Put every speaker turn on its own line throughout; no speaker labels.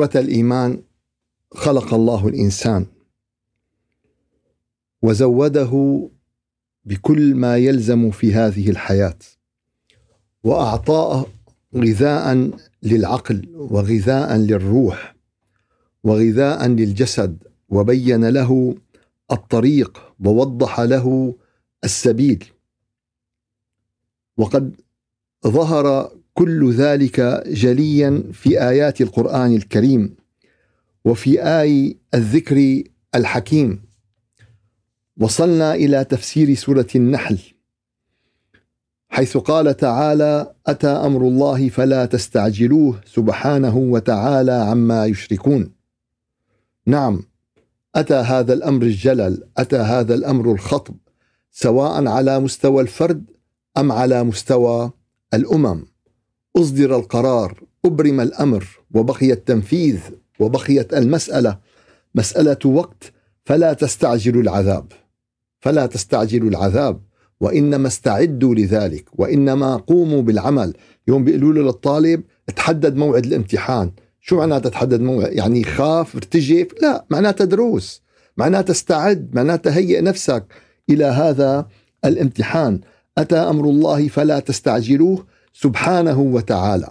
إخوة الإيمان خلق الله الإنسان. وزوده بكل ما يلزم في هذه الحياة. وأعطاه غذاء للعقل وغذاء للروح وغذاء للجسد وبين له الطريق ووضح له السبيل. وقد ظهر كل ذلك جليا في آيات القرآن الكريم وفي آي الذكر الحكيم. وصلنا إلى تفسير سورة النحل حيث قال تعالى أتى أمر الله فلا تستعجلوه سبحانه وتعالى عما يشركون. نعم أتى هذا الأمر الجلل أتى هذا الأمر الخطب سواء على مستوى الفرد أم على مستوى الأمم. أصدر القرار أبرم الأمر وبقي التنفيذ وبقيت المسألة. مسألة وقت فلا تستعجلوا العذاب. فلا تستعجلوا العذاب وإنما استعدوا لذلك وإنما قوموا بالعمل. يوم بيقولوا له للطالب تحدد موعد الامتحان. شو معناتها تحدد موعد؟ يعني خاف ارتجف لا معناتها دروس معناتها استعد معناتها هيئ نفسك إلى هذا الامتحان. أتى أمر الله فلا تستعجلوه سبحانه وتعالى.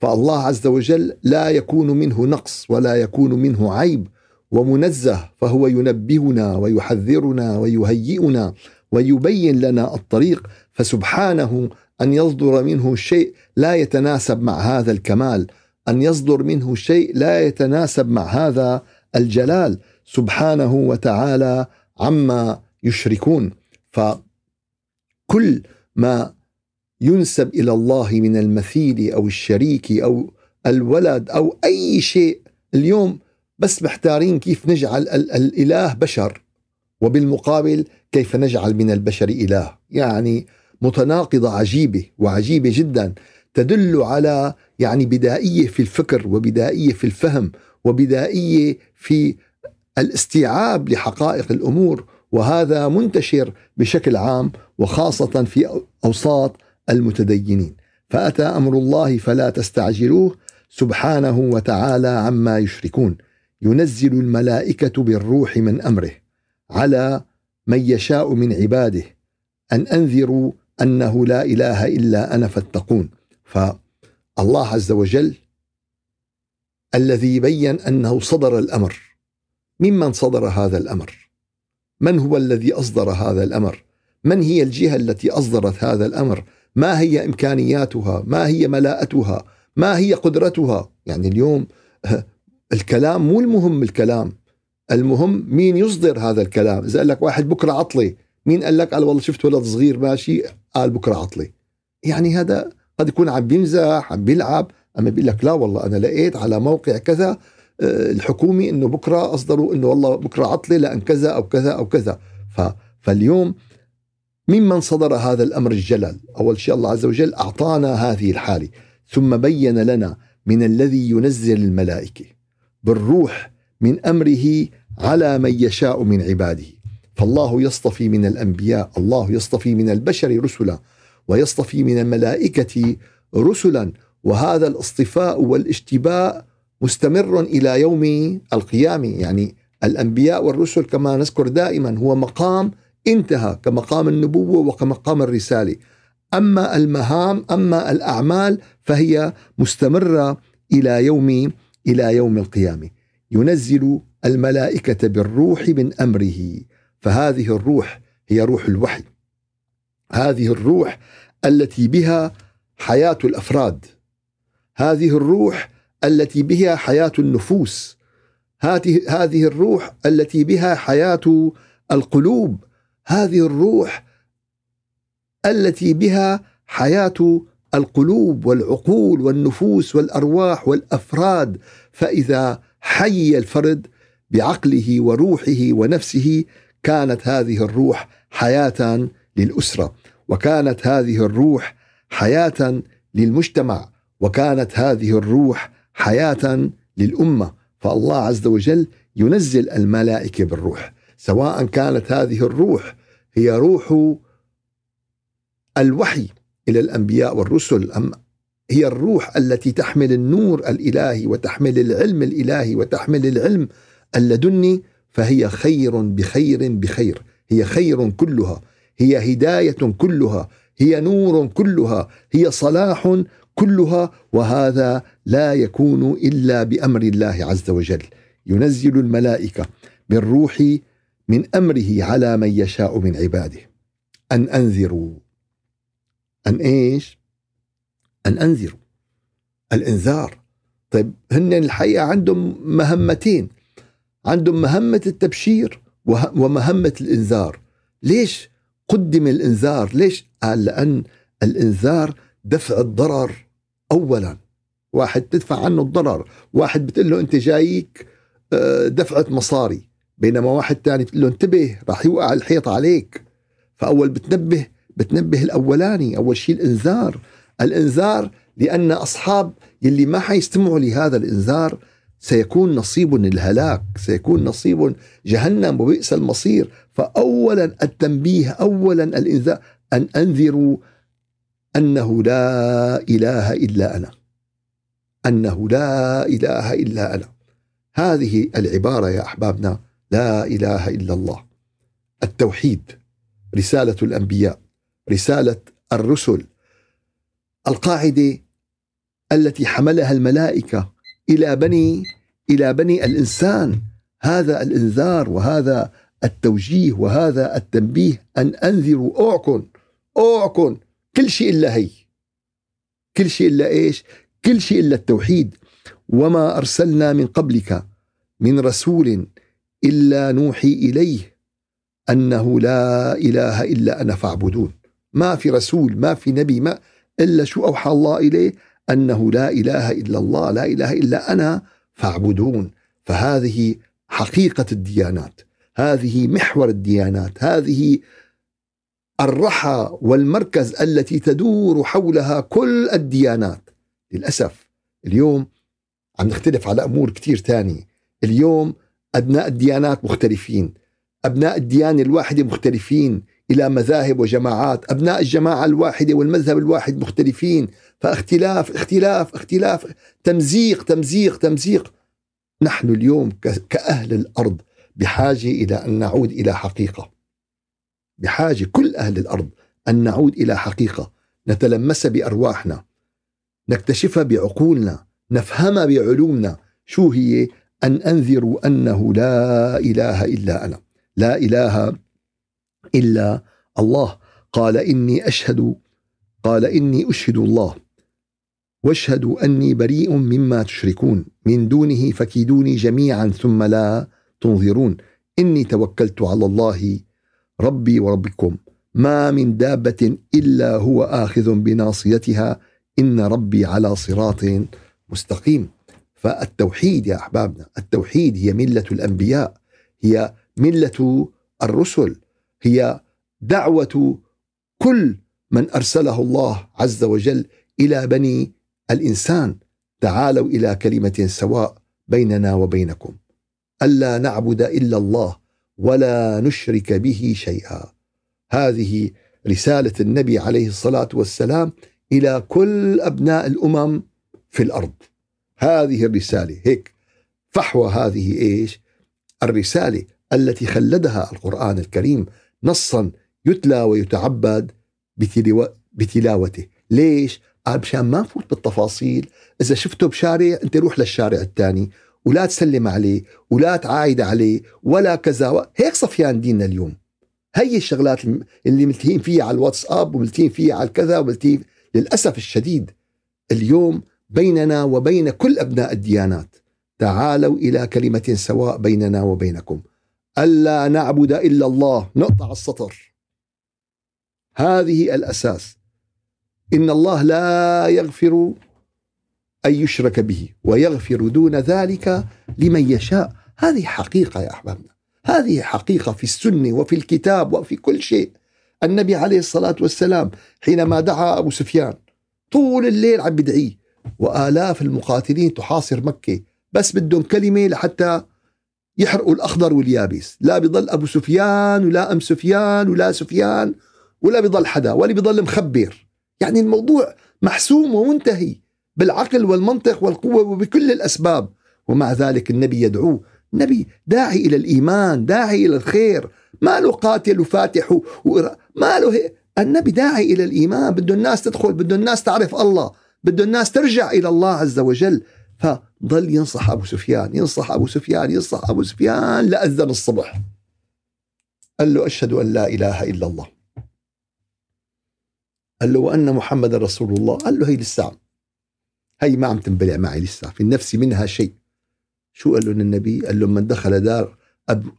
فالله عز وجل لا يكون منه نقص ولا يكون منه عيب ومنزه فهو ينبهنا ويحذرنا ويهيئنا ويبين لنا الطريق. فسبحانه أن يصدر منه شيء لا يتناسب مع هذا الكمال. أن يصدر منه شيء لا يتناسب مع هذا الجلال. سبحانه وتعالى عما يشركون. فكل ما ينسب إلى الله من المثيل أو الشريك أو الولد أو أي شيء. اليوم بس محتارين كيف نجعل الإله بشر وبالمقابل كيف نجعل من البشر إله. يعني متناقضة عجيبة وعجيبة جدا تدل على يعني بدائية في الفكر وبدائية في الفهم وبدائية في الاستيعاب لحقائق الأمور. وهذا منتشر بشكل عام وخاصة في أوساط المتدينين. فأتى أمر الله فلا تستعجلوه سبحانه وتعالى عما يشركون. ينزل الملائكة بالروح من أمره على من يشاء من عباده أن أنذروا أنه لا إله إلا أنا فاتقون. فالله عز وجل الذي بين أنه صدر الأمر. ممن صدر هذا الأمر؟ من هو الذي أصدر هذا الأمر؟ من هي الجهة التي أصدرت هذا الأمر؟ ما هي إمكانياتها؟ ما هي ملاءتها؟ ما هي قدرتها؟ يعني اليوم الكلام مو المهم الكلام. المهم مين يصدر هذا الكلام؟ إذا قال لك واحد بكرة عطلي مين قال لك قال والله شفت ولد صغير ماشي قال بكرة عطلي. يعني هذا قد يكون عم بيمزح عم بيلعب أما بيقول لك لا والله أنا لقيت على موقع كذا آه، الحكومي إنه بكرة أصدروا إنه والله بكرة عطله لأن كذا أو كذا أو كذا. فاليوم ممن صدر هذا الأمر الجلل أول شيء الله عز وجل أعطانا هذه الحاله ثم بين لنا من الذي ينزل الملائكة. بالروح من أمره على من يشاء من عباده. فالله يصطفي من الأنبياء الله يصطفي من البشر رسلا ويصطفي من الملائكة رسلا. وهذا الاصطفاء والاشتباء مستمر إلى يوم القيامة. يعني الأنبياء والرسل كما نذكر دائما هو مقام انتهى كمقام النبوة وكمقام الرسالة. أما المهام أما الأعمال فهي مستمرة إلى يوم إلى يوم القيامة. ينزل الملائكة بالروح من أمره. فهذه الروح هي روح الوحي. هذه الروح التي بها حياة الأفراد. هذه الروح التي بها حياة النفوس. هذه الروح التي بها حياة القلوب. هذه الروح التي بها حياة القلوب والعقول والنفوس والأرواح والأفراد. فإذا حي الفرد بعقله وروحه ونفسه كانت هذه الروح حياة للأسرة وكانت هذه الروح حياة للمجتمع وكانت هذه الروح حياة للأمة. فالله عز وجل ينزل الملائكة بالروح سواء كانت هذه الروح هي روح الوحي إلى الأنبياء والرسل أم هي الروح التي تحمل النور الإلهي وتحمل العلم الإلهي وتحمل العلم اللدني فهي خير بخير بخير هي خير كلها هي هداية كلها هي نور كلها هي صلاح كلها وهذا لا يكون إلا بأمر الله عز وجل. ينزل الملائكة بالروح من أمره على من يشاء من عباده. أن أنذروا. أن إيش؟ أن أنذروا. الإنذار. طيب هن الحقيقة عندهم مهمتين. عندهم مهمة التبشير ومهمة الإنذار. ليش قدم الإنذار؟ ليش؟ قال لأن الإنذار دفع الضرر اولا. واحد تدفع عنه الضرر. واحد بتقول له أنت جايك آه، دفعة مصاري. بينما واحد تاني بتقول له انتبه راح يوقع الحيط عليك. فأول بتنبه بتنبه الأولاني أول شيء الإنذار. الإنذار لأن أصحاب يلي ما حيستمعوا لهذا الإنذار سيكون نصيب الهلاك سيكون نصيب جهنم وبئس المصير. فاولا التنبيه اولا الإنذار أن أنذروا أنه لا إله إلا أنا. أنه لا إله إلا أنا. هذه العبارة يا أحبابنا لا إله إلا الله. التوحيد رسالة الأنبياء رسالة الرسل. القاعدة التي حملها الملائكة إلى بني إلى بني الإنسان. هذا الإنذار وهذا التوجيه وهذا التنبيه. أن أنذروا اوعكن اوعكن كل شيء إلا هي. كل شيء إلا إيش؟ كل شيء إلا التوحيد. وما أرسلنا من قبلك من رسول إلا نوحي إليه أنه لا إله إلا أنا فاعبدون. ما في رسول ما في نبي ما إلا شو أوحى الله إليه أنه لا إله إلا الله لا إله إلا أنا فاعبدون. فهذه حقيقة الديانات هذه محور الديانات هذه الرحى والمركز التي تدور حولها كل الديانات. للأسف اليوم عم نختلف على أمور كثير ثانية اليوم أبناء الديانات مختلفين. أبناء الديانة الواحدة مختلفين إلى مذاهب وجماعات. أبناء الجماعة الواحدة والمذهب الواحد مختلفين. فاختلاف اختلاف اختلاف تمزيق تمزيق تمزيق. نحن اليوم كأهل الأرض بحاجة إلى أن نعود إلى حقيقة. بحاجة كل أهل الأرض أن نعود إلى حقيقة. نتلمسها بأرواحنا. نكتشفها بعقولنا. نفهمها بعلومنا. شو هي؟ أن انذروا أنه لا إله إلا أنا. لا إله إلا الله. قال إني أشهد قال إني أشهد الله. واشهدوا أني بريء مما تشركون. من دونه فكيدوني جميعا ثم لا تنظرون. إني توكلت على الله ربي وربكم. ما من دابة إلا هو آخذ بناصيتها. إن ربي على صراط مستقيم. فالتوحيد يا أحبابنا التوحيد هي ملة الأنبياء هي ملة الرسل هي دعوة كل من أرسله الله عز وجل إلى بني الإنسان. تعالوا إلى كلمة سواء بيننا وبينكم. ألا نعبد إلا الله ولا نشرك به شيئا. هذه رسالة النبي عليه الصلاة والسلام إلى كل أبناء الأمم في الأرض. هذه الرسالة. هيك فحوى هذه إيش؟ الرسالة التي خلدها القرآن الكريم نصا يتلى ويتعبد بتلاوته. ليش؟ قال مشان ما نفوت بالتفاصيل. إذا شفته بشارع أنت روح للشارع الثاني ولا تسلم عليه ولا تعايد عليه ولا كذا هيك صفيان ديننا اليوم. هي الشغلات اللي ملتهين فيها على الواتساب وملتهين فيها على الكذا وملتهين للأسف الشديد اليوم بيننا وبين كل أبناء الديانات. تعالوا إلى كلمة سواء بيننا وبينكم. ألا نعبد إلا الله. نقطع السطر. هذه الأساس. إن الله لا يغفر أن يشرك به ويغفر دون ذلك لمن يشاء. هذه حقيقة يا أحبابنا. هذه حقيقة في السنة وفي الكتاب وفي كل شيء. النبي عليه الصلاة والسلام حينما دعا أبو سفيان طول الليل عم بدعيه. وآلاف المقاتلين تحاصر مكة بس بدهم كلمة لحتى يحرقوا الأخضر واليابس. لا بضل أبو سفيان ولا أم سفيان ولا سفيان ولا بضل حدا ولا بضل مخبر. يعني الموضوع محسوم ومنتهي بالعقل والمنطق والقوة وبكل الأسباب. ومع ذلك النبي يدعوه النبي داعي إلى الإيمان داعي إلى الخير. ما له قاتل وفاتح ما له النبي داعي إلى الإيمان. بده الناس تدخل بده الناس تعرف الله. بده الناس ترجع إلى الله عز وجل. فضل ينصح أبو سفيان ينصح أبو سفيان ينصح أبو سفيان لأذن الصبح. قال له أشهد أن لا إله إلا الله. قال له وأن محمد رسول الله. قال له هي لسه هي ما عم تنبلع معي لسه في النفس منها شيء. شو قال له النبي قال له من دخل دار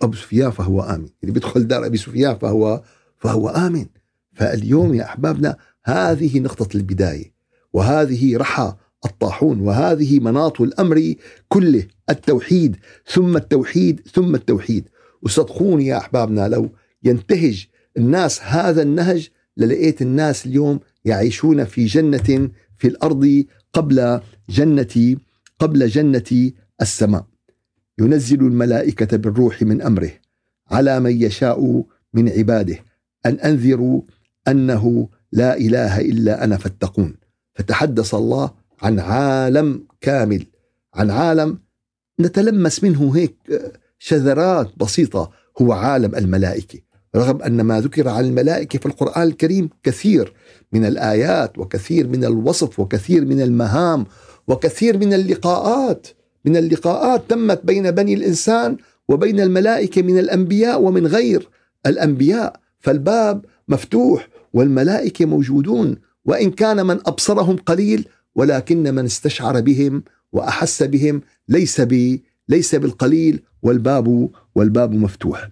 أبو سفيان فهو آمن. اللي بيدخل دار أبي سفيان فهو فهو آمن. فاليوم يا أحبابنا هذه نقطة البداية. وهذه رحى الطاحون وهذه مناط الأمر كله التوحيد ثم التوحيد ثم التوحيد. وصدقوني يا أحبابنا لو ينتهج الناس هذا النهج للقيت الناس اليوم يعيشون في جنة في الأرض قبل جنة قبل جنة السماء. ينزل الملائكة بالروح من أمره على من يشاء من عباده. أن أنذروا أنه لا إله إلا أنا فاتقون. فتحدث الله عن عالم كامل عن عالم نتلمس منه هيك شذرات بسيطة هو عالم الملائكة. رغم أن ما ذكر عن الملائكة في القرآن الكريم كثير من الآيات وكثير من الوصف وكثير من المهام وكثير من اللقاءات من اللقاءات تمت بين بني الإنسان وبين الملائكة من الأنبياء ومن غير الأنبياء. فالباب مفتوح والملائكة موجودون. وإن كان من أبصرهم قليل ولكن من استشعر بهم وأحس بهم ليس بي ليس بالقليل والباب والباب مفتوح.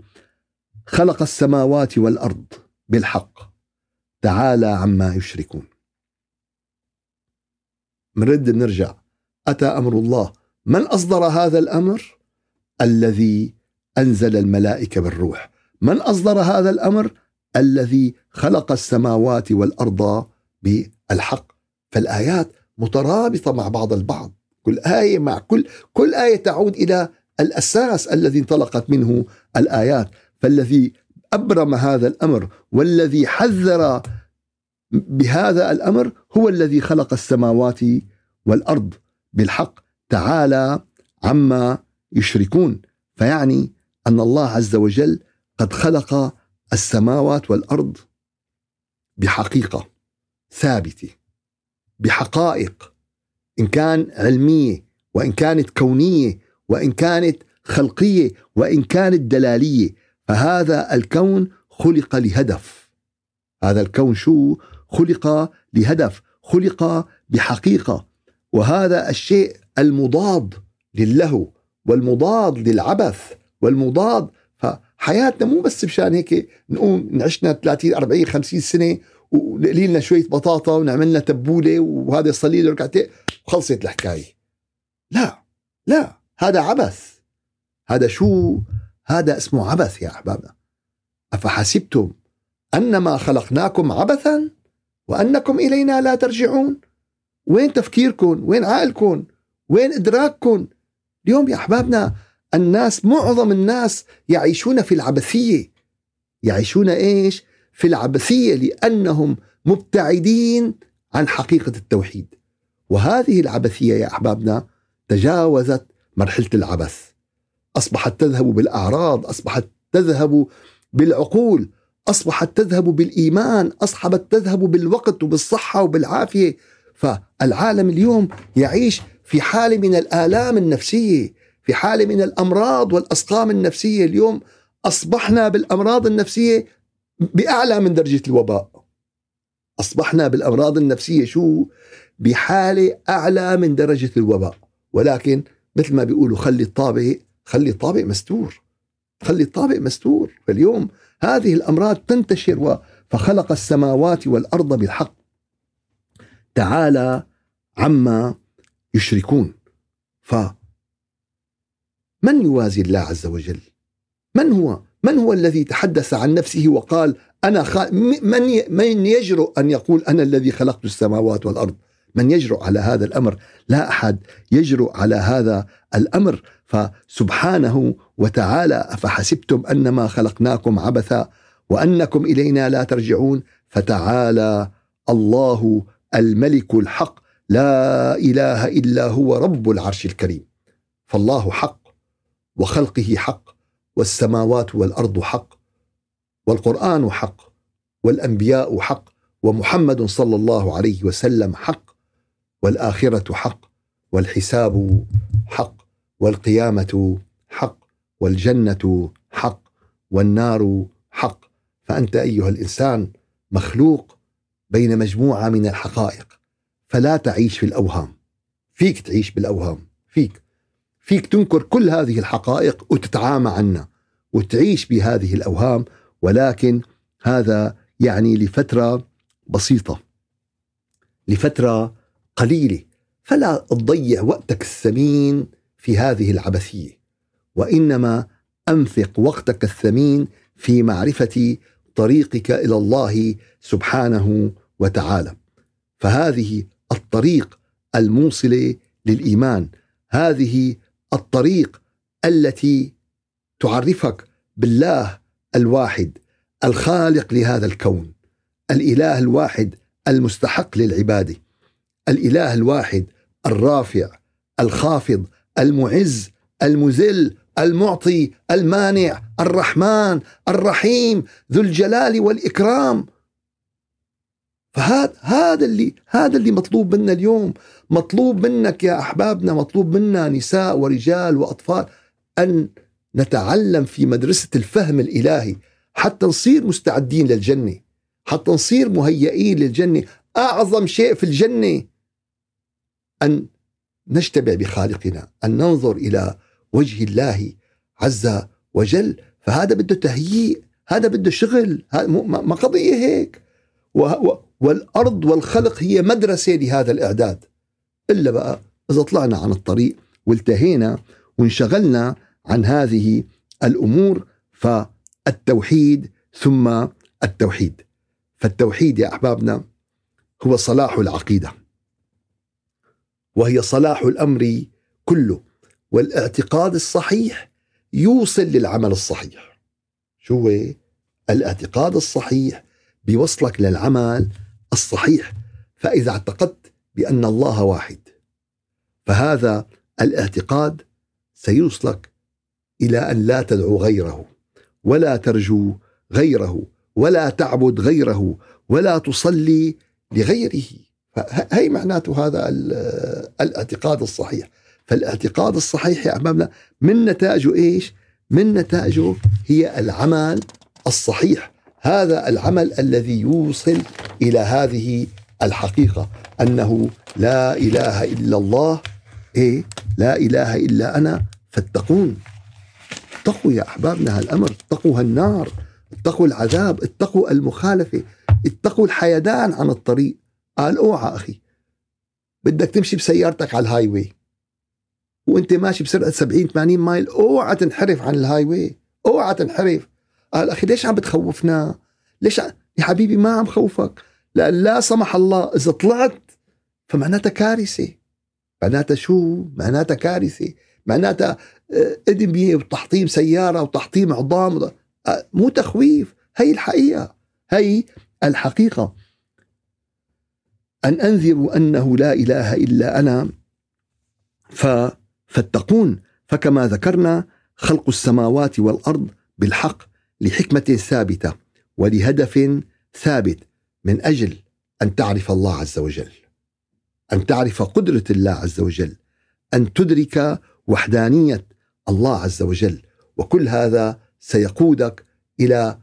خلق السماوات والأرض بالحق. تعالى عما يشركون. منرد نرجع. أتى أمر الله. من أصدر هذا الأمر؟ الذي أنزل الملائكة بالروح. من أصدر هذا الأمر؟ الذي خلق السماوات والأرض بالحق. فالآيات مترابطة مع بعض البعض. كل آية مع كل كل آية تعود إلى الأساس الذي انطلقت منه الآيات. فالذي أبرم هذا الأمر والذي حذر بهذا الأمر هو الذي خلق السماوات والأرض. بالحق تعالى عما يشركون. فيعني أن الله عز وجل قد خلق السماوات والأرض بحقيقة. ثابتة. بحقائق إن كان علمية وإن كانت كونية وإن كانت خلقية وإن كانت دلالية. فهذا الكون خلق لهدف. هذا الكون شو؟ خلق لهدف خلق بحقيقة. وهذا الشيء المضاد للهو والمضاد للعبث والمضاد فحياتنا مو بس مشان هيك نقوم نعشنا 30 40 50 سنة ونقلي لنا شوية بطاطا ونعمل لنا تبولة وهذا صلي له ركعتين وخلصت الحكاية. لا لا هذا عبث. هذا شو؟ هذا اسمه عبث يا احبابنا أفحسبتم أنما خلقناكم عبثا وأنكم إلينا لا ترجعون؟ وين تفكيركم؟ وين عقلكم؟ وين إدراككم؟ اليوم يا أحبابنا الناس معظم الناس يعيشون في العبثية. يعيشون إيش؟ في العبثية لأنهم مبتعدين عن حقيقة التوحيد. وهذه العبثية يا أحبابنا تجاوزت مرحلة العبث. أصبحت تذهب بالأعراض أصبحت تذهب بالعقول أصبحت تذهب بالإيمان اصبحت تذهب بالوقت وبالصحة وبالعافية. فالعالم اليوم يعيش في حالة من الآلام النفسية في حالة من الأمراض والأسقام النفسية. اليوم أصبحنا بالأمراض النفسية بأعلى من درجة الوباء. أصبحنا بالأمراض النفسية شو؟ بحالة أعلى من درجة الوباء. ولكن مثل ما بيقولوا خلي الطابق خلي الطابق مستور. خلي الطابق مستور. فاليوم هذه الأمراض تنتشر فخلق السماوات والأرض بالحق. تعالى عما يشركون. ف من يوازي الله عز وجل؟ من هو؟ من هو الذي تحدث عن نفسه وقال أنا خ... من من يجرؤ أن يقول أنا الذي خلقت السماوات والأرض؟ من يجرؤ على هذا الأمر؟ لا أحد يجرؤ على هذا الأمر. فسبحانه وتعالى أفحسبتم أنما خلقناكم عبثا وأنكم إلينا لا ترجعون؟ فتعالى الله الملك الحق. لا إله إلا هو رب العرش الكريم. فالله حق وخلقه حق. والسماوات والأرض حق والقرآن حق والأنبياء حق ومحمد صلى الله عليه وسلم حق والآخرة حق والحساب حق والقيامة حق والجنة حق والنار حق. فأنت أيها الإنسان مخلوق بين مجموعة من الحقائق. فلا تعيش في الأوهام. فيك تعيش بالأوهام. فيك. فيك تنكر كل هذه الحقائق وتتعامى عنها وتعيش بهذه الأوهام ولكن هذا يعني لفترة بسيطة لفترة قليلة. فلا تضيع وقتك الثمين في هذه العبثية وإنما أنفق وقتك الثمين في معرفة طريقك إلى الله سبحانه وتعالى. فهذه الطريق الموصلة للإيمان هذه الطريق التي تعرفك بالله الواحد الخالق لهذا الكون الإله الواحد المستحق للعبادة الإله الواحد الرافع الخافض المعز المذل المعطي المانع الرحمن الرحيم ذو الجلال والإكرام. فهذا هذا اللي هذا اللي مطلوب منا اليوم. مطلوب منك يا أحبابنا مطلوب منا نساء ورجال وأطفال أن نتعلم في مدرسة الفهم الإلهي حتى نصير مستعدين للجنة حتى نصير مهيئين للجنة. أعظم شيء في الجنة أن نشتبع بخالقنا أن ننظر إلى وجه الله عز وجل. فهذا بده تهيئ هذا بده شغل ما قضية هيك. والأرض والخلق هي مدرسة لهذا الإعداد. إلا بقى إذا طلعنا عن الطريق والتهينا وانشغلنا عن هذه الأمور فالتوحيد ثم التوحيد. فالتوحيد يا أحبابنا هو صلاح العقيدة وهي صلاح الأمر كله والاعتقاد الصحيح يوصل للعمل الصحيح. شو الاعتقاد الصحيح بيوصلك للعمل الصحيح. فإذا اعتقدت بأن الله واحد فهذا الاعتقاد سيوصلك إلى أن لا تدعو غيره ولا ترجو غيره ولا تعبد غيره ولا تصلي لغيره. هي معناته هذا الاعتقاد الصحيح. فالاعتقاد الصحيح يا أحبابنا من نتائجه إيش؟ من نتائجه هي العمل الصحيح. هذا العمل الذي يوصل إلى هذه الحقيقة أنه لا إله إلا الله إيه؟ لا إله إلا أنا فاتقون. اتقوا يا أحبابنا هالأمر اتقوا هالنار اتقوا العذاب اتقوا المخالفة اتقوا الحيدان عن الطريق. قال أوعى أخي بدك تمشي بسيارتك على ال highway وأنت ماشي بسرعة 70 80 mile أوعى تنحرف عن ال highway أوعى تنحرف. قال أخي ليش عم بتخوفنا؟ ليش ع... يا حبيبي ما عم خوفك. لأن لا سمح الله إذا طلعت فمعناتها كارثة. معناتها شو؟ معناتها كارثة. معناتها ادميه وتحطيم سيارة وتحطيم عظام. آه، مو تخويف. هي الحقيقة. هي الحقيقة. أن أنذروا أنه لا إله إلا أنا. فاتقون. فكما ذكرنا خلق السماوات والأرض بالحق لحكمة ثابتة ولهدف ثابت من أجل أن تعرف الله عز وجل. أن تعرف قدرة الله عز وجل. أن تدرك وحدانية الله عز وجل. وكل هذا سيقودك إلى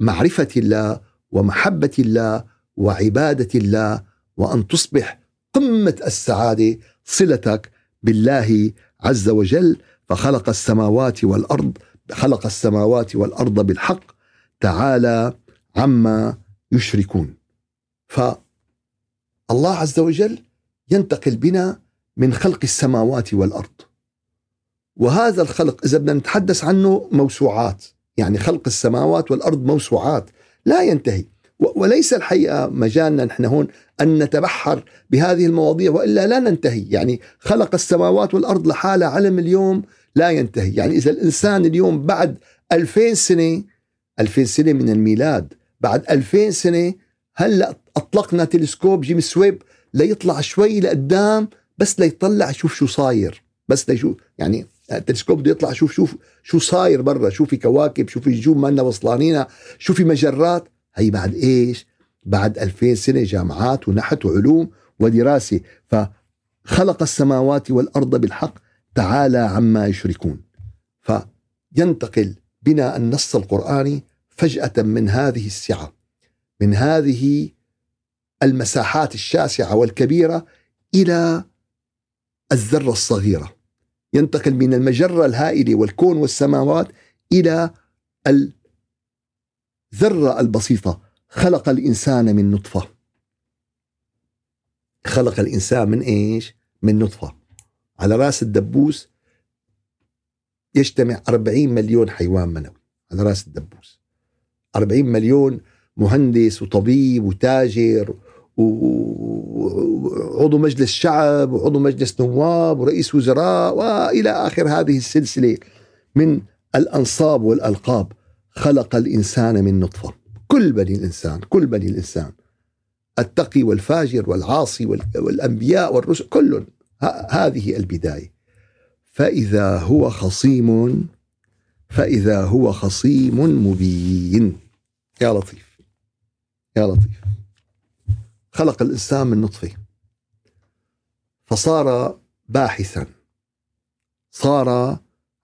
معرفة الله ومحبة الله وعبادة الله وأن تصبح قمة السعادة صلتك بالله عز وجل. فخلق السماوات والأرض خلق السماوات والأرض بالحق. تعالى عما يشركون. فالله عز وجل ينتقل بنا من خلق السماوات والأرض. وهذا الخلق إذا بدنا نتحدث عنه موسوعات. يعني خلق السماوات والأرض موسوعات. لا ينتهي. وليس الحقيقة مجالنا نحن هون أن نتبحر بهذه المواضيع وإلا لا ننتهي، يعني خلق السماوات والأرض لحالها علم اليوم لا ينتهي، يعني إذا الإنسان اليوم بعد 2000 سنة 2000 سنة من الميلاد، بعد 2000 سنة هلأ أطلقنا تلسكوب جيمس ويب ليطلع شوي لقدام بس ليطلع يشوف شو صاير. بس ليشوف يعني التلسكوب بده يطلع شوف شوف شو صاير برا شو في كواكب شو في نجوم ما وصلانينا شو في مجرات. هي بعد إيش؟ بعد ألفين سنة جامعات ونحت وعلوم ودراسة. فخلق السماوات والأرض بالحق تعالى عما يشركون. فينتقل بنا النص القرآني فجأة من هذه السعة من هذه المساحات الشاسعة والكبيرة إلى الذرة الصغيرة. ينتقل من المجرة الهائلة والكون والسماوات إلى الذرة البسيطة. خلق الإنسان من نطفة. خلق الإنسان من إيش؟ من نطفة. على رأس الدبوس يجتمع 40 مليون حيوان منوي. على رأس الدبوس. 40 مليون مهندس وطبيب وتاجر وعضو مجلس شعب وعضو مجلس نواب ورئيس وزراء وإلى آخر هذه السلسلة من الأنصاب والألقاب خلق الإنسان من نطفة. كل بني الإنسان كل بني الإنسان التقي والفاجر والعاصي والأنبياء والرسل كل هذه البداية. فإذا هو خصيم فإذا هو خصيم مبين. يا لطيف يا لطيف. خلق الإنسان من نطفة. فصار باحثا. صار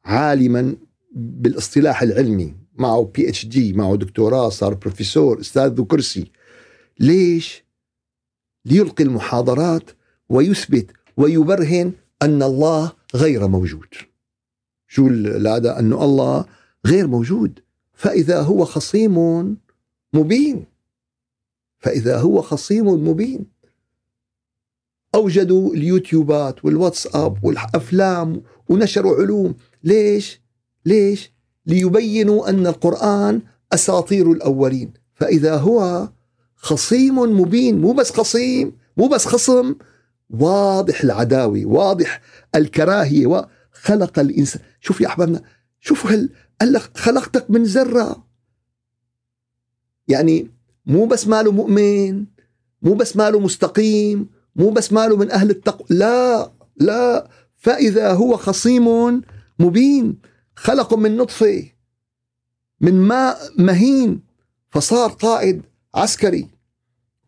عالما بالاصطلاح العلمي. معه PhD معه دكتوراه صار بروفيسور أستاذ ذو كرسي. ليش؟ ليلقي المحاضرات ويثبت ويبرهن أن الله غير موجود. شو العادة؟ أن الله غير موجود. فإذا هو خصيم مبين. فإذا هو خصيم مبين. أوجدوا اليوتيوبات والواتساب والأفلام ونشروا علوم. ليش؟ ليش؟ ليبينوا أن القرآن أساطير الأولين. فإذا هو خصيم مبين مو بس خصيم مو بس خصم واضح العداوة واضح الكراهية وخلق الإنسان. شوف يا أحبابنا شوفوا هل خلقتك من ذرة؟ يعني مو بس ماله مؤمن مو بس ماله مستقيم مو بس ماله من أهل التقوى لا لا. فإذا هو خصيم مبين خلق من نطفة من ماء مهين فصار قائد عسكري.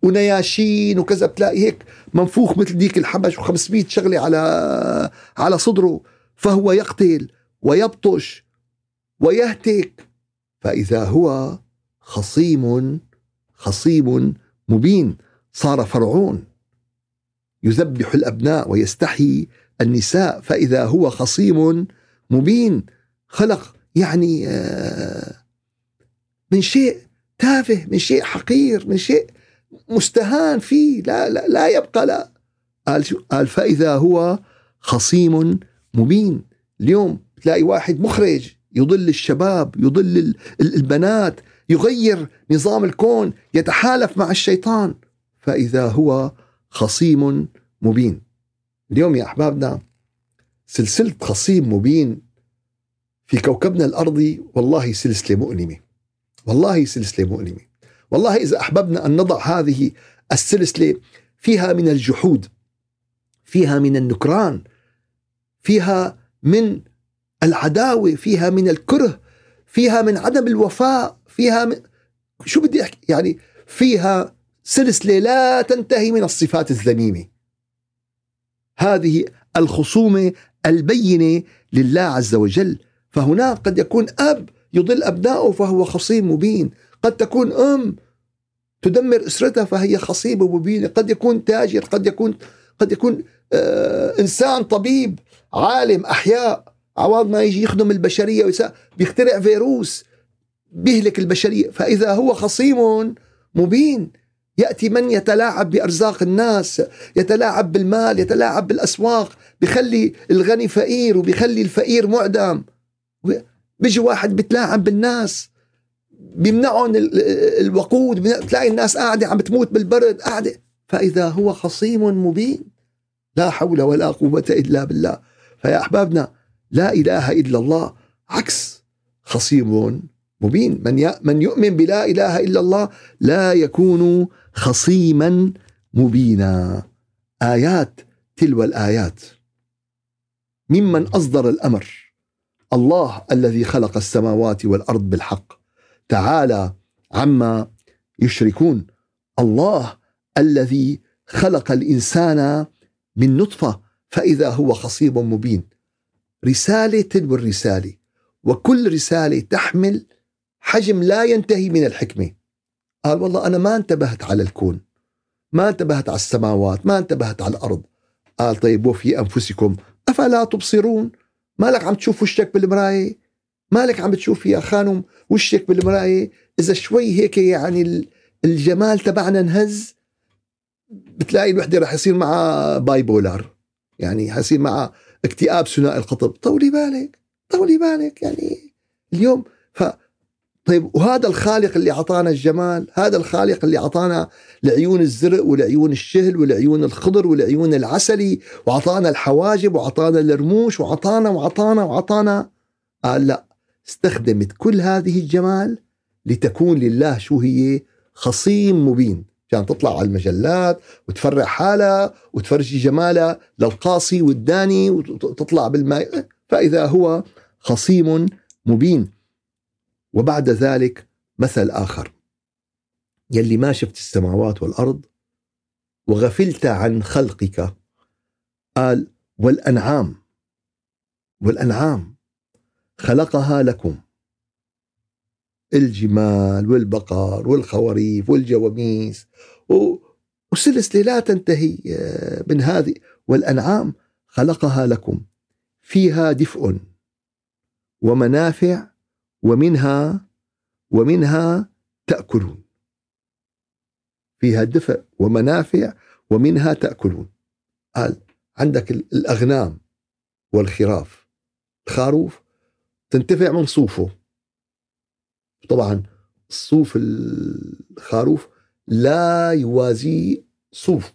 ونياشين وكذا بتلاقي هيك منفوخ مثل ديك الحبش و500 شغلة على على صدره. فهو يقتل ويبطش ويهتك. فإذا هو خصيم خصيم مبين صار فرعون. يذبح الأبناء ويستحيي النساء فإذا هو خصيم مبين خلق يعني آه، من شيء تافه من شيء حقير من شيء مستهان فيه لا لا, لا يبقى لا. قال قال فإذا هو خصيم مبين. اليوم تلاقي واحد مخرج يضل الشباب يضل البنات يغير نظام الكون يتحالف مع الشيطان. فإذا هو خصيم مبين. اليوم يا أحبابنا سلسلة خصيم مبين في كوكبنا الأرضي والله سلسلة مؤلمة. والله سلسلة مؤلمة. والله إذا أحببنا أن نضع هذه السلسلة فيها من الجحود فيها من النكران فيها من العداوة فيها من الكره فيها من عدم الوفاء فيها من شو بدي أحكي؟ يعني فيها سلسلة لا تنتهي من الصفات الذميمة. هذه الخصومة البينة لله عز وجل. فهناك قد يكون أب يضل أبنائه فهو خصيم مبين. قد تكون أم تدمر أسرتها فهي خصيبه مبينة. قد يكون تاجر قد يكون قد يكون آه إنسان طبيب عالم أحياء عوض ما يجي يخدم البشرية ويسا بيخترع فيروس. بيهلك البشرية. فإذا هو خصيم مبين. يأتي من يتلاعب بأرزاق الناس يتلاعب بالمال يتلاعب بالأسواق بخلي الغني فقير وبيخلي الفقير معدم. بيجي واحد بتلاعب بالناس بيمنعهم الوقود تلاقي الناس قاعدة عم بتموت بالبرد قاعدة. فإذا هو خصيم مبين. لا حول ولا قوة إلا بالله. فيا أحبابنا لا إله إلا الله عكس خصيم مبين. من من يؤمن بلا إله إلا الله لا يكون خصيما مبينا. آيات تلو الآيات. ممن أصدر الأمر. الله الذي خلق السماوات والأرض بالحق. تعالى عما يشركون. الله الذي خلق الإنسان من نطفة فإذا هو خصيب مبين. رسالة تلو الرسالة. وكل رسالة تحمل حجم لا ينتهي من الحكمة. قال والله أنا ما انتبهت على الكون ما انتبهت على السماوات ما انتبهت على الأرض. قال طيب وفي أنفسكم أفلا تبصرون؟ مالك عم تشوف وشك بالمراية؟ مالك عم بتشوف يا خانم وشك بالمراية؟ إذا شوي هيك يعني الجمال تبعنا انهز بتلاقي الوحدة رح يصير معها باي بولار يعني حيصير معها اكتئاب ثنائي القطب. طولي بالك طولي بالك يعني اليوم. ف طيب وهذا الخالق اللي أعطانا الجمال هذا الخالق اللي أعطانا العيون الزرق والعيون الشهل والعيون الخضر والعيون العسلي وأعطانا الحواجب وأعطانا الرموش وأعطانا وأعطانا وأعطانا. قال لا استخدمت كل هذه الجمال لتكون لله شو هي؟ خصيم مبين. كان تطلع على المجلات وتفرع حالها وتفرجي جمالها للقاصي والداني وتطلع بالماء. فإذا هو خصيم مبين. وبعد ذلك مثل آخر. يلي ما شفت السماوات والأرض وغفلت عن خلقك قال والأنعام والأنعام خلقها لكم. الجمال والبقر والخواريف والجواميس وسلسلة لا تنتهي آه، من هذه. والأنعام خلقها لكم. فيها دفء ومنافع ومنها ومنها تأكلون. فيها دفء ومنافع ومنها تأكلون. قال عندك الأغنام والخراف. الخروف تنتفع من صوفه. طبعا صوف الخروف لا يوازي صوف.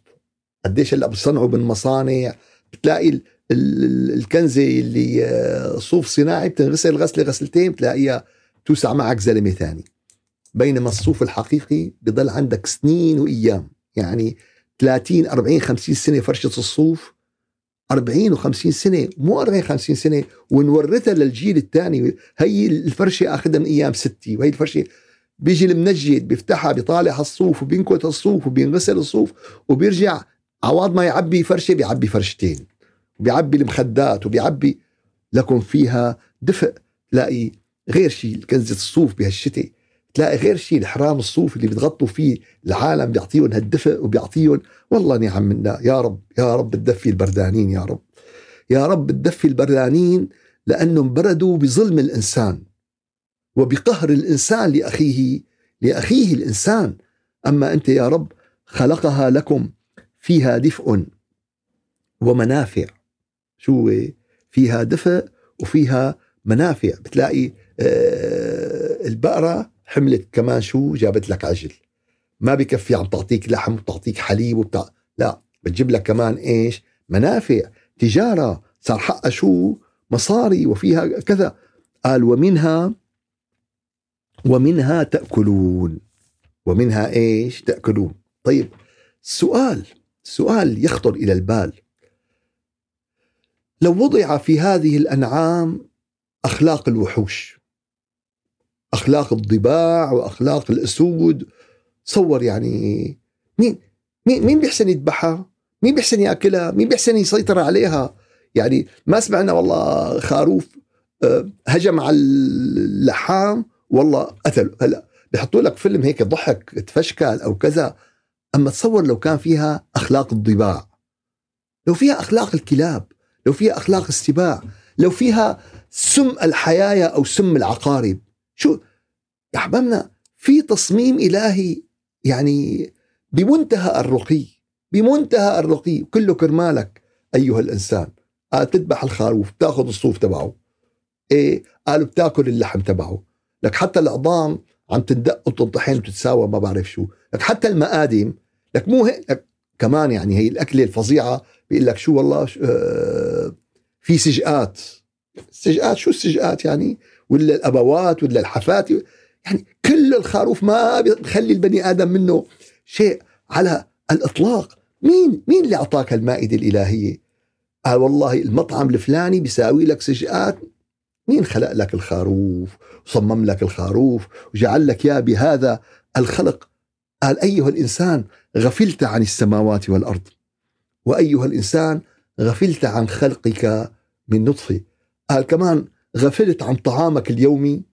قديش هلا بصنعوا بالمصانع بتلاقي الكنزة اللي آه، صوف صناعي بتنغسل غسلة غسلتين بتلاقيها توسع معك زلمة ثاني بينما الصوف الحقيقي بضل عندك سنين وأيام. يعني 30 40 50 سنة فرشة الصوف. 40 و50 سنة مو 40 50 سنة ونورثها للجيل الثاني هي الفرشة أخذها من أيام ستي وهي الفرشة بيجي المنجد بيفتحها بيطالع الصوف وبينكت الصوف وبينغسل الصوف وبيرجع عوض ما يعبي فرشة بيعبي فرشتين. وبيعبي المخدات وبيعبي لكم فيها دفء. تلاقي غير شيء كنزة الصوف بهالشتاء تلاقي غير شيء الحرام الصوف اللي بتغطوا فيه العالم بيعطيهم هالدفء وبيعطيهم. والله نعم منا يا رب يا رب تدفي البردانين يا رب. يا رب تدفي البردانين لأنهم بردوا بظلم الإنسان وبقهر الإنسان لأخيه لأخيه الإنسان. أما أنت يا رب خلقها لكم فيها دفء ومنافع. شو فيها دفء وفيها منافع. بتلاقي آه، البقرة حملت كمان شو جابت لك عجل. ما بكفي عم تعطيك لحم وتعطيك حليب وبتاع. لا بتجيب لك كمان إيش؟ منافع. تجارة صار حقها شو؟ مصاري وفيها كذا. قال ومنها ومنها تأكلون. ومنها إيش؟ تأكلون. طيب سؤال سؤال يخطر إلى البال. لو وضع في هذه الأنعام أخلاق الوحوش أخلاق الضباع وأخلاق الأسود تصور يعني مين مين مين بيحسن يذبحها؟ مين بيحسن يأكلها؟ مين بيحسن يسيطر عليها؟ يعني ما سمعنا والله خروف آه، هجم على اللحام والله قتل هلأ بحطوا لك فيلم هيك ضحك تفشكل أو كذا أما تصور لو كان فيها أخلاق الضباع لو فيها أخلاق الكلاب لو فيها أخلاق السباع لو فيها سم الحيايا أو سم العقارب. شو؟ يا أحبابنا في تصميم إلهي يعني بمنتهى الرقي بمنتهى الرقي. كله كرمالك أيها الإنسان. قال تذبح الخروف بتاخذ الصوف تبعه. إيه قالوا بتأكل اللحم تبعه. لك حتى العظام عم تندق وتنطحن وتتساوى ما بعرف شو. لك حتى المقادم لك مو هيك لك كمان يعني هي الأكلة الفظيعة بيقول لك شو والله آه في سجئات سجئات شو السجئات يعني؟ ولا الأبوات ولا الحفات يعني كل الخروف ما بخلي البني آدم منه شيء على الإطلاق. مين مين اللي أعطاك المائدة الإلهية؟ قال والله المطعم الفلاني بيساوي لك سجئات مين خلق لك الخروف؟ وصمم لك الخروف وجعل لك يا بهذا الخلق. قال أيها الإنسان غفلت عن السماوات والأرض وأيها الإنسان غفلت عن خلقك من نطفة. قال كمان غفلت عن طعامك اليومي.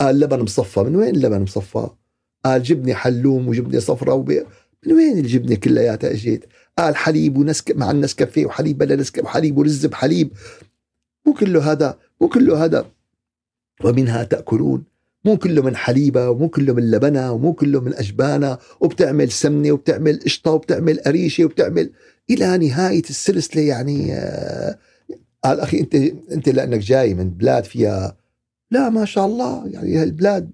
قال لبن مصفى. من وين اللبن مصفى؟ قال جبنة حلوم وجبنة صفراء وبي... من وين الجبنة كلياتها إجيت؟ قال حليب ونسك مع النسكافيه وحليب بلا نسكافيه وحليب ورز بحليب. مو كله هذا مو كله هذا. ومنها تأكلون مو كله من حليبة ومو كله من لبنة ومو كله من أجبانة وبتعمل سمنة وبتعمل قشطة وبتعمل قريشة وبتعمل إلى نهاية السلسلة يعني آه قال أخي أنت أنت لأنك جاي من بلاد فيها لا ما شاء الله يعني هالبلاد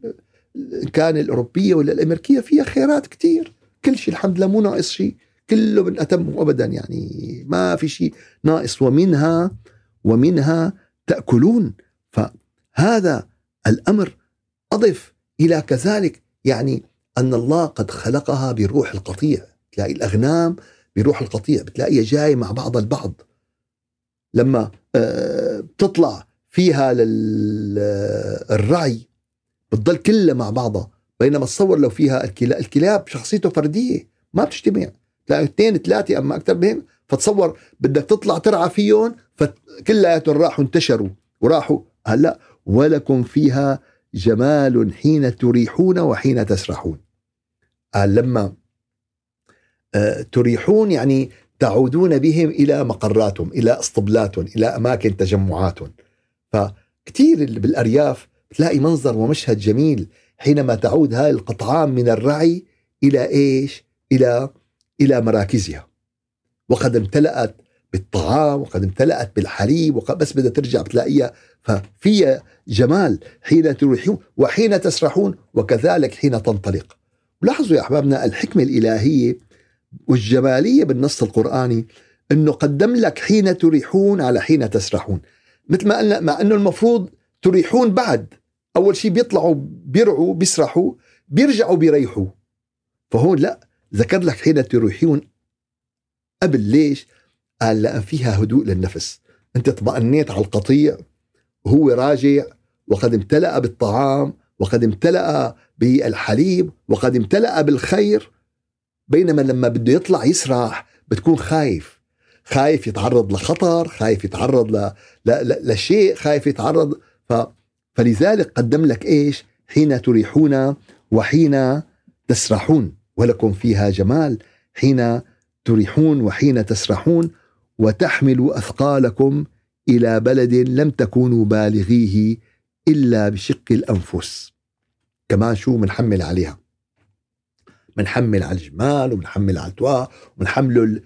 إن كان الأوروبية ولا الأمريكية فيها خيرات كتير. كل شيء الحمد لله مو ناقص شيء كله من أتم أبدا يعني ما في شيء ناقص. ومنها ومنها تأكلون. فهذا الأمر أضف إلى كذلك يعني أن الله قد خلقها بروح القطيع. تلاقي الأغنام بروح القطيع. بتلاقيها جاي مع بعض البعض. لما آه، بتطلع فيها للرعي بتضل كلها مع بعضها. بينما تصور لو فيها الكلاب الكلاب شخصيته فردية ما بتجتمع. تلاقي اثنين ثلاثة أما أكثر بهم فتصور بدك تطلع ترعى فيهم فكلياتهم راحوا انتشروا وراحوا. هلأ ولكم فيها جمال حين تريحون وحين تسرحون. قال لما آه، تريحون يعني تعودون بهم إلى مقراتهم إلى اسطبلاتهم إلى أماكن تجمعاتهم. فكتير بالأرياف تلاقي منظر ومشهد جميل حينما تعود هاي القطعان من الرعي إلى إيش؟ إلى إلى مراكزها. وقد امتلأت بالطعام وقد امتلأت بالحليب وقد بس بدها ترجع بتلاقيها. ففي جمال حين تروحون وحين تسرحون وكذلك حين تنطلق. لاحظوا يا أحبابنا الحكمة الإلهية والجمالية بالنص القرآني أنه قدم لك حين تريحون على حين تسرحون. مثل ما قلنا مع أنه المفروض تريحون بعد. أول شيء بيطلعوا بيرعوا بيسرحوا بيرجعوا بيريحوا. فهون لا ذكر لك حين تريحون. قبل ليش؟ قال لأن فيها هدوء للنفس. أنت اطمأنيت على القطيع وهو راجع وقد امتلأ بالطعام وقد امتلأ بالحليب وقد امتلأ بالخير. بينما لما بده يطلع يسرح بتكون خايف. خايف يتعرض لخطر خايف يتعرض ل... ل... ل... لشيء خايف يتعرض. ف... فلذلك قدم لك إيش؟ حين تريحون وحين تسرحون. ولكم فيها جمال. حين تريحون وحين تسرحون. وتحملوا أثقالكم إلى بلد لم تكونوا بالغيه إلا بشق الأنفس كمان شو بنحمل عليها. بنحمل على الجمال وبنحمل على التوا وبنحمله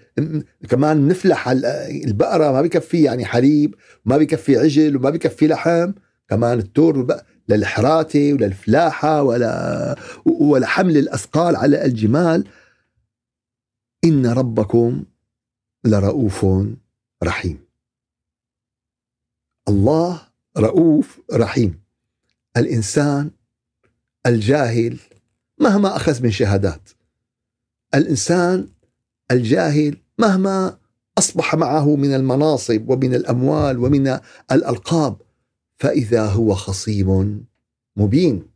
كمان بنفلح على البقرة ما بكفي يعني حليب وما بكفي عجل وما بكفي لحم كمان التور للحراتة وللفلاحة ولا ولا حمل الأثقال على الجمال. إن ربكم لرؤوف رحيم. الله رؤوف رحيم. الإنسان الجاهل مهما أخذ من شهادات. الإنسان الجاهل مهما أصبح معه من المناصب ومن الأموال ومن الألقاب فإذا هو خصيم مبين.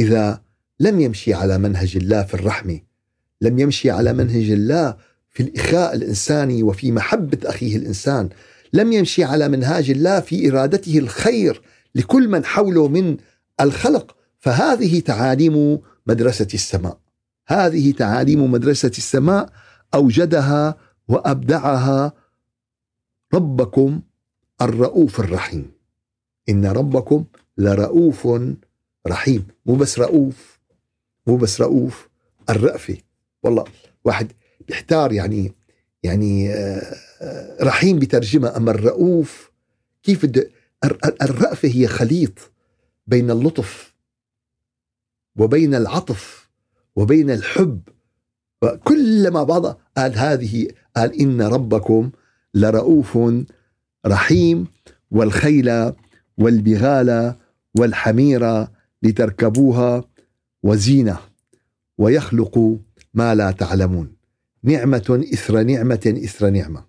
إذا لم يمشي على منهج الله في الرحمة لم يمشي على منهج الله في الإخاء الإنساني وفي محبة أخيه الإنسان لم يمشي على منهاج الله في إرادته الخير لكل من حوله من الخلق. فهذه تعاليم مدرسة السماء. هذه تعاليم مدرسة السماء أوجدها وأبدعها ربكم الرؤوف الرحيم. إن ربكم لرؤوف رحيم. مو بس رؤوف مو بس رؤوف الرأفة. والله واحد بيحتار يعني يعني آه، رحيم بترجمة أما الرؤوف كيف الرأفة هي خليط بين اللطف وبين العطف وبين الحب. كل ما بعض قال هذه قال إن ربكم لرؤوف رحيم والخيل والبغال والحمير لتركبوها وزينة ويخلق ما لا تعلمون. نعمة إثر نعمة إثر نعمة.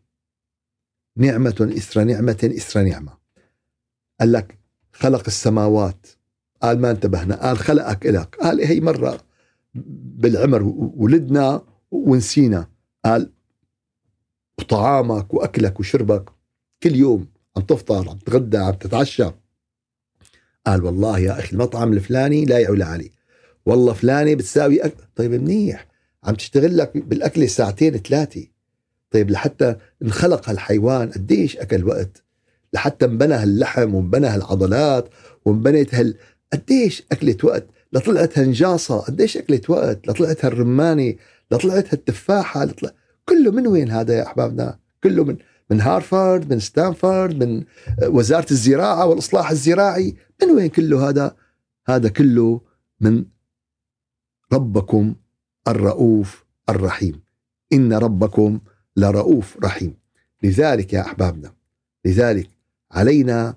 نعمة إثر نعمة إثر نعمة. قال لك خلق السماوات. قال ما انتبهنا. قال خلقك إلك. قال هي مرة بالعمر ولدنا ونسينا. قال وطعامك وأكلك وشربك كل يوم عم تفطر عم تتغدى عم تتعشى. قال والله يا أخي المطعم الفلاني لا يعلى علي. والله فلانة بتساوي أك... طيب منيح. عم تشتغل لك بالأكلة ساعتين ثلاثة. طيب لحتى انخلق هالحيوان قديش أكل وقت؟ لحتى انبنى هاللحم وانبنى هالعضلات وانبنت هال قديش أكلت وقت؟ لطلعت هالنجاصة قديش أكلت وقت؟ لطلعت هالرمانة لطلعت هالتفاحة لطلع... كله من وين هذا يا أحبابنا؟ كله من من هارفارد من ستانفورد من وزارة الزراعة والإصلاح الزراعي. من وين كله هذا؟ هذا كله من ربكم الرؤوف الرحيم. إن ربكم لرؤوف رحيم. لذلك يا أحبابنا لذلك علينا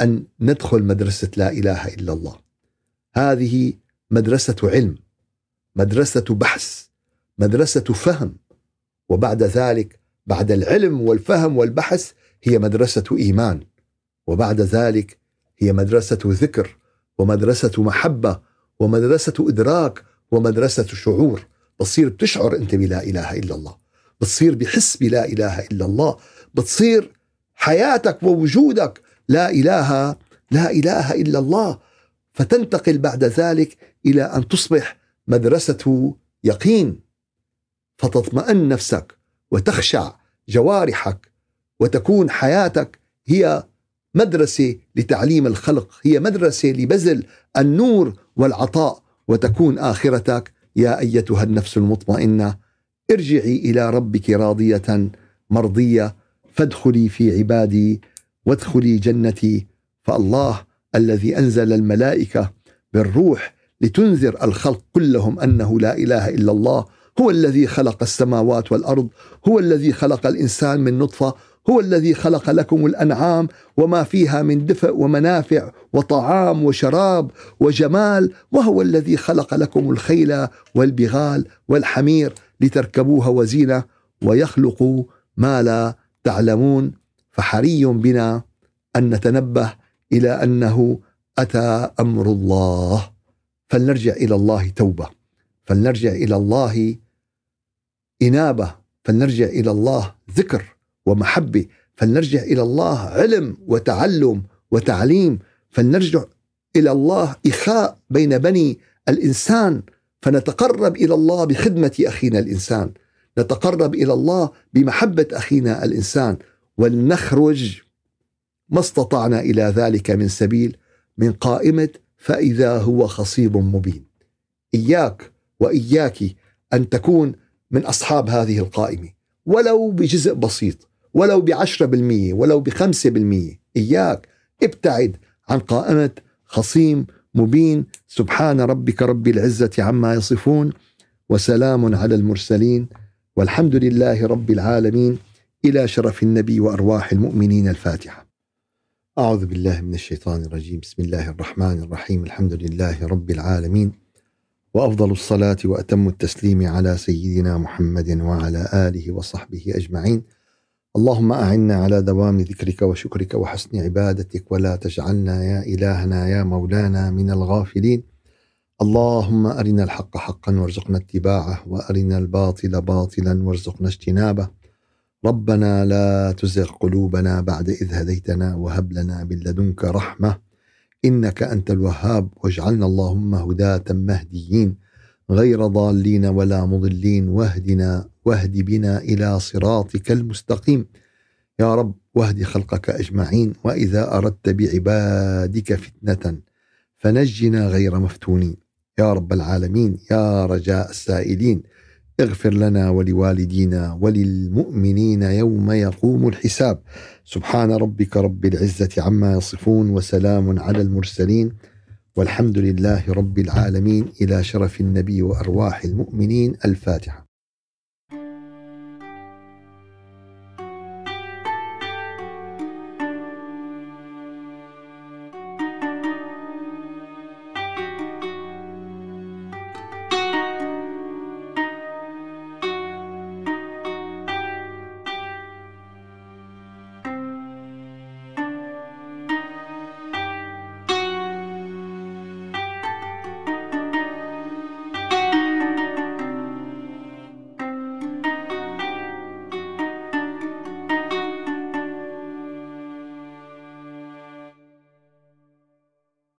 أن ندخل مدرسة لا إله إلا الله. هذه مدرسة علم مدرسة بحث مدرسة فهم وبعد ذلك بعد العلم والفهم والبحث هي مدرسة إيمان. وبعد ذلك هي مدرسة ذكر ومدرسة محبة ومدرسة إدراك ومدرسة شعور بتصير بتشعر أنت بلا إله إلا الله بتصير بحس بلا إله إلا الله بتصير حياتك ووجودك لا إله لا إله إلا الله. فتنتقل بعد ذلك إلى أن تصبح مدرسة يقين. فتطمئن نفسك وتخشع جوارحك وتكون حياتك هي مدرسة لتعليم الخلق هي مدرسة لبذل النور والعطاء. وتكون آخرتك يا أيتها النفس المطمئنة ارجعي إلى ربك راضية مرضية فادخلي في عبادي وادخلي جنتي فالله الذي أنزل الملائكة بالروح لتنذر الخلق كلهم أنه لا إله إلا الله هو الذي خلق السماوات والأرض هو الذي خلق الإنسان من نطفة هو الذي خلق لكم الأنعام وما فيها من دفء ومنافع وطعام وشراب وجمال وهو الذي خلق لكم الخيل والبغال والحمير لتركبوها وزينة ويخلق ما لا تعلمون. فحري بنا أن نتنبه إلى أنه أتى أمر الله. فلنرجع إلى الله توبة فلنرجع إلى الله إنابة فلنرجع إلى الله ذكر. ومحبة فلنرجع إلى الله علم وتعلم وتعليم فلنرجع إلى الله إخاء بين بني الإنسان فنتقرب إلى الله بخدمة أخينا الإنسان. نتقرب إلى الله بمحبة أخينا الإنسان ولنخرج ما استطعنا إلى ذلك من سبيل من قائمة فإذا هو خصيب مبين. إياك واياك أن تكون من أصحاب هذه القائمة ولو بجزء بسيط. ولو بعشرة بالمية ولو بخمسة بالمية. إياك. ابتعد عن قائمة خصيم مبين. سبحان ربك رب العزة عما يصفون. وسلام على المرسلين. والحمد لله رب العالمين. إلى شرف النبي وأرواح المؤمنين الفاتحة. أعوذ بالله من الشيطان الرجيم. بسم الله الرحمن الرحيم. الحمد لله رب العالمين. وأفضل الصلاة وأتم التسليم على سيدنا محمد وعلى آله وصحبه أجمعين. اللهم أعنا على دوام ذكرك وشكرك وحسن عبادتك ولا تجعلنا يا إلهنا يا مولانا من الغافلين. اللهم أرنا الحق حقا وارزقنا اتباعه وأرنا الباطل باطلا وارزقنا اجتنابه. ربنا لا تزغ قلوبنا بعد إذ هديتنا وهب لنا من لدنك رحمة إنك أنت الوهاب واجعلنا اللهم هداة مهديين غير ضالين ولا مضلين واهدنا واهد بنا إلى صراطك المستقيم. يا رب واهد خلقك أجمعين وإذا أردت بعبادك فتنة فنجنا غير مفتونين. يا رب العالمين يا رجاء السائلين اغفر لنا ولوالدينا وللمؤمنين يوم يقوم الحساب. سبحان ربك رب العزة عما يصفون وسلام على المرسلين. والحمد لله رب العالمين. إلى شرف النبي وأرواح المؤمنين. الفاتحة.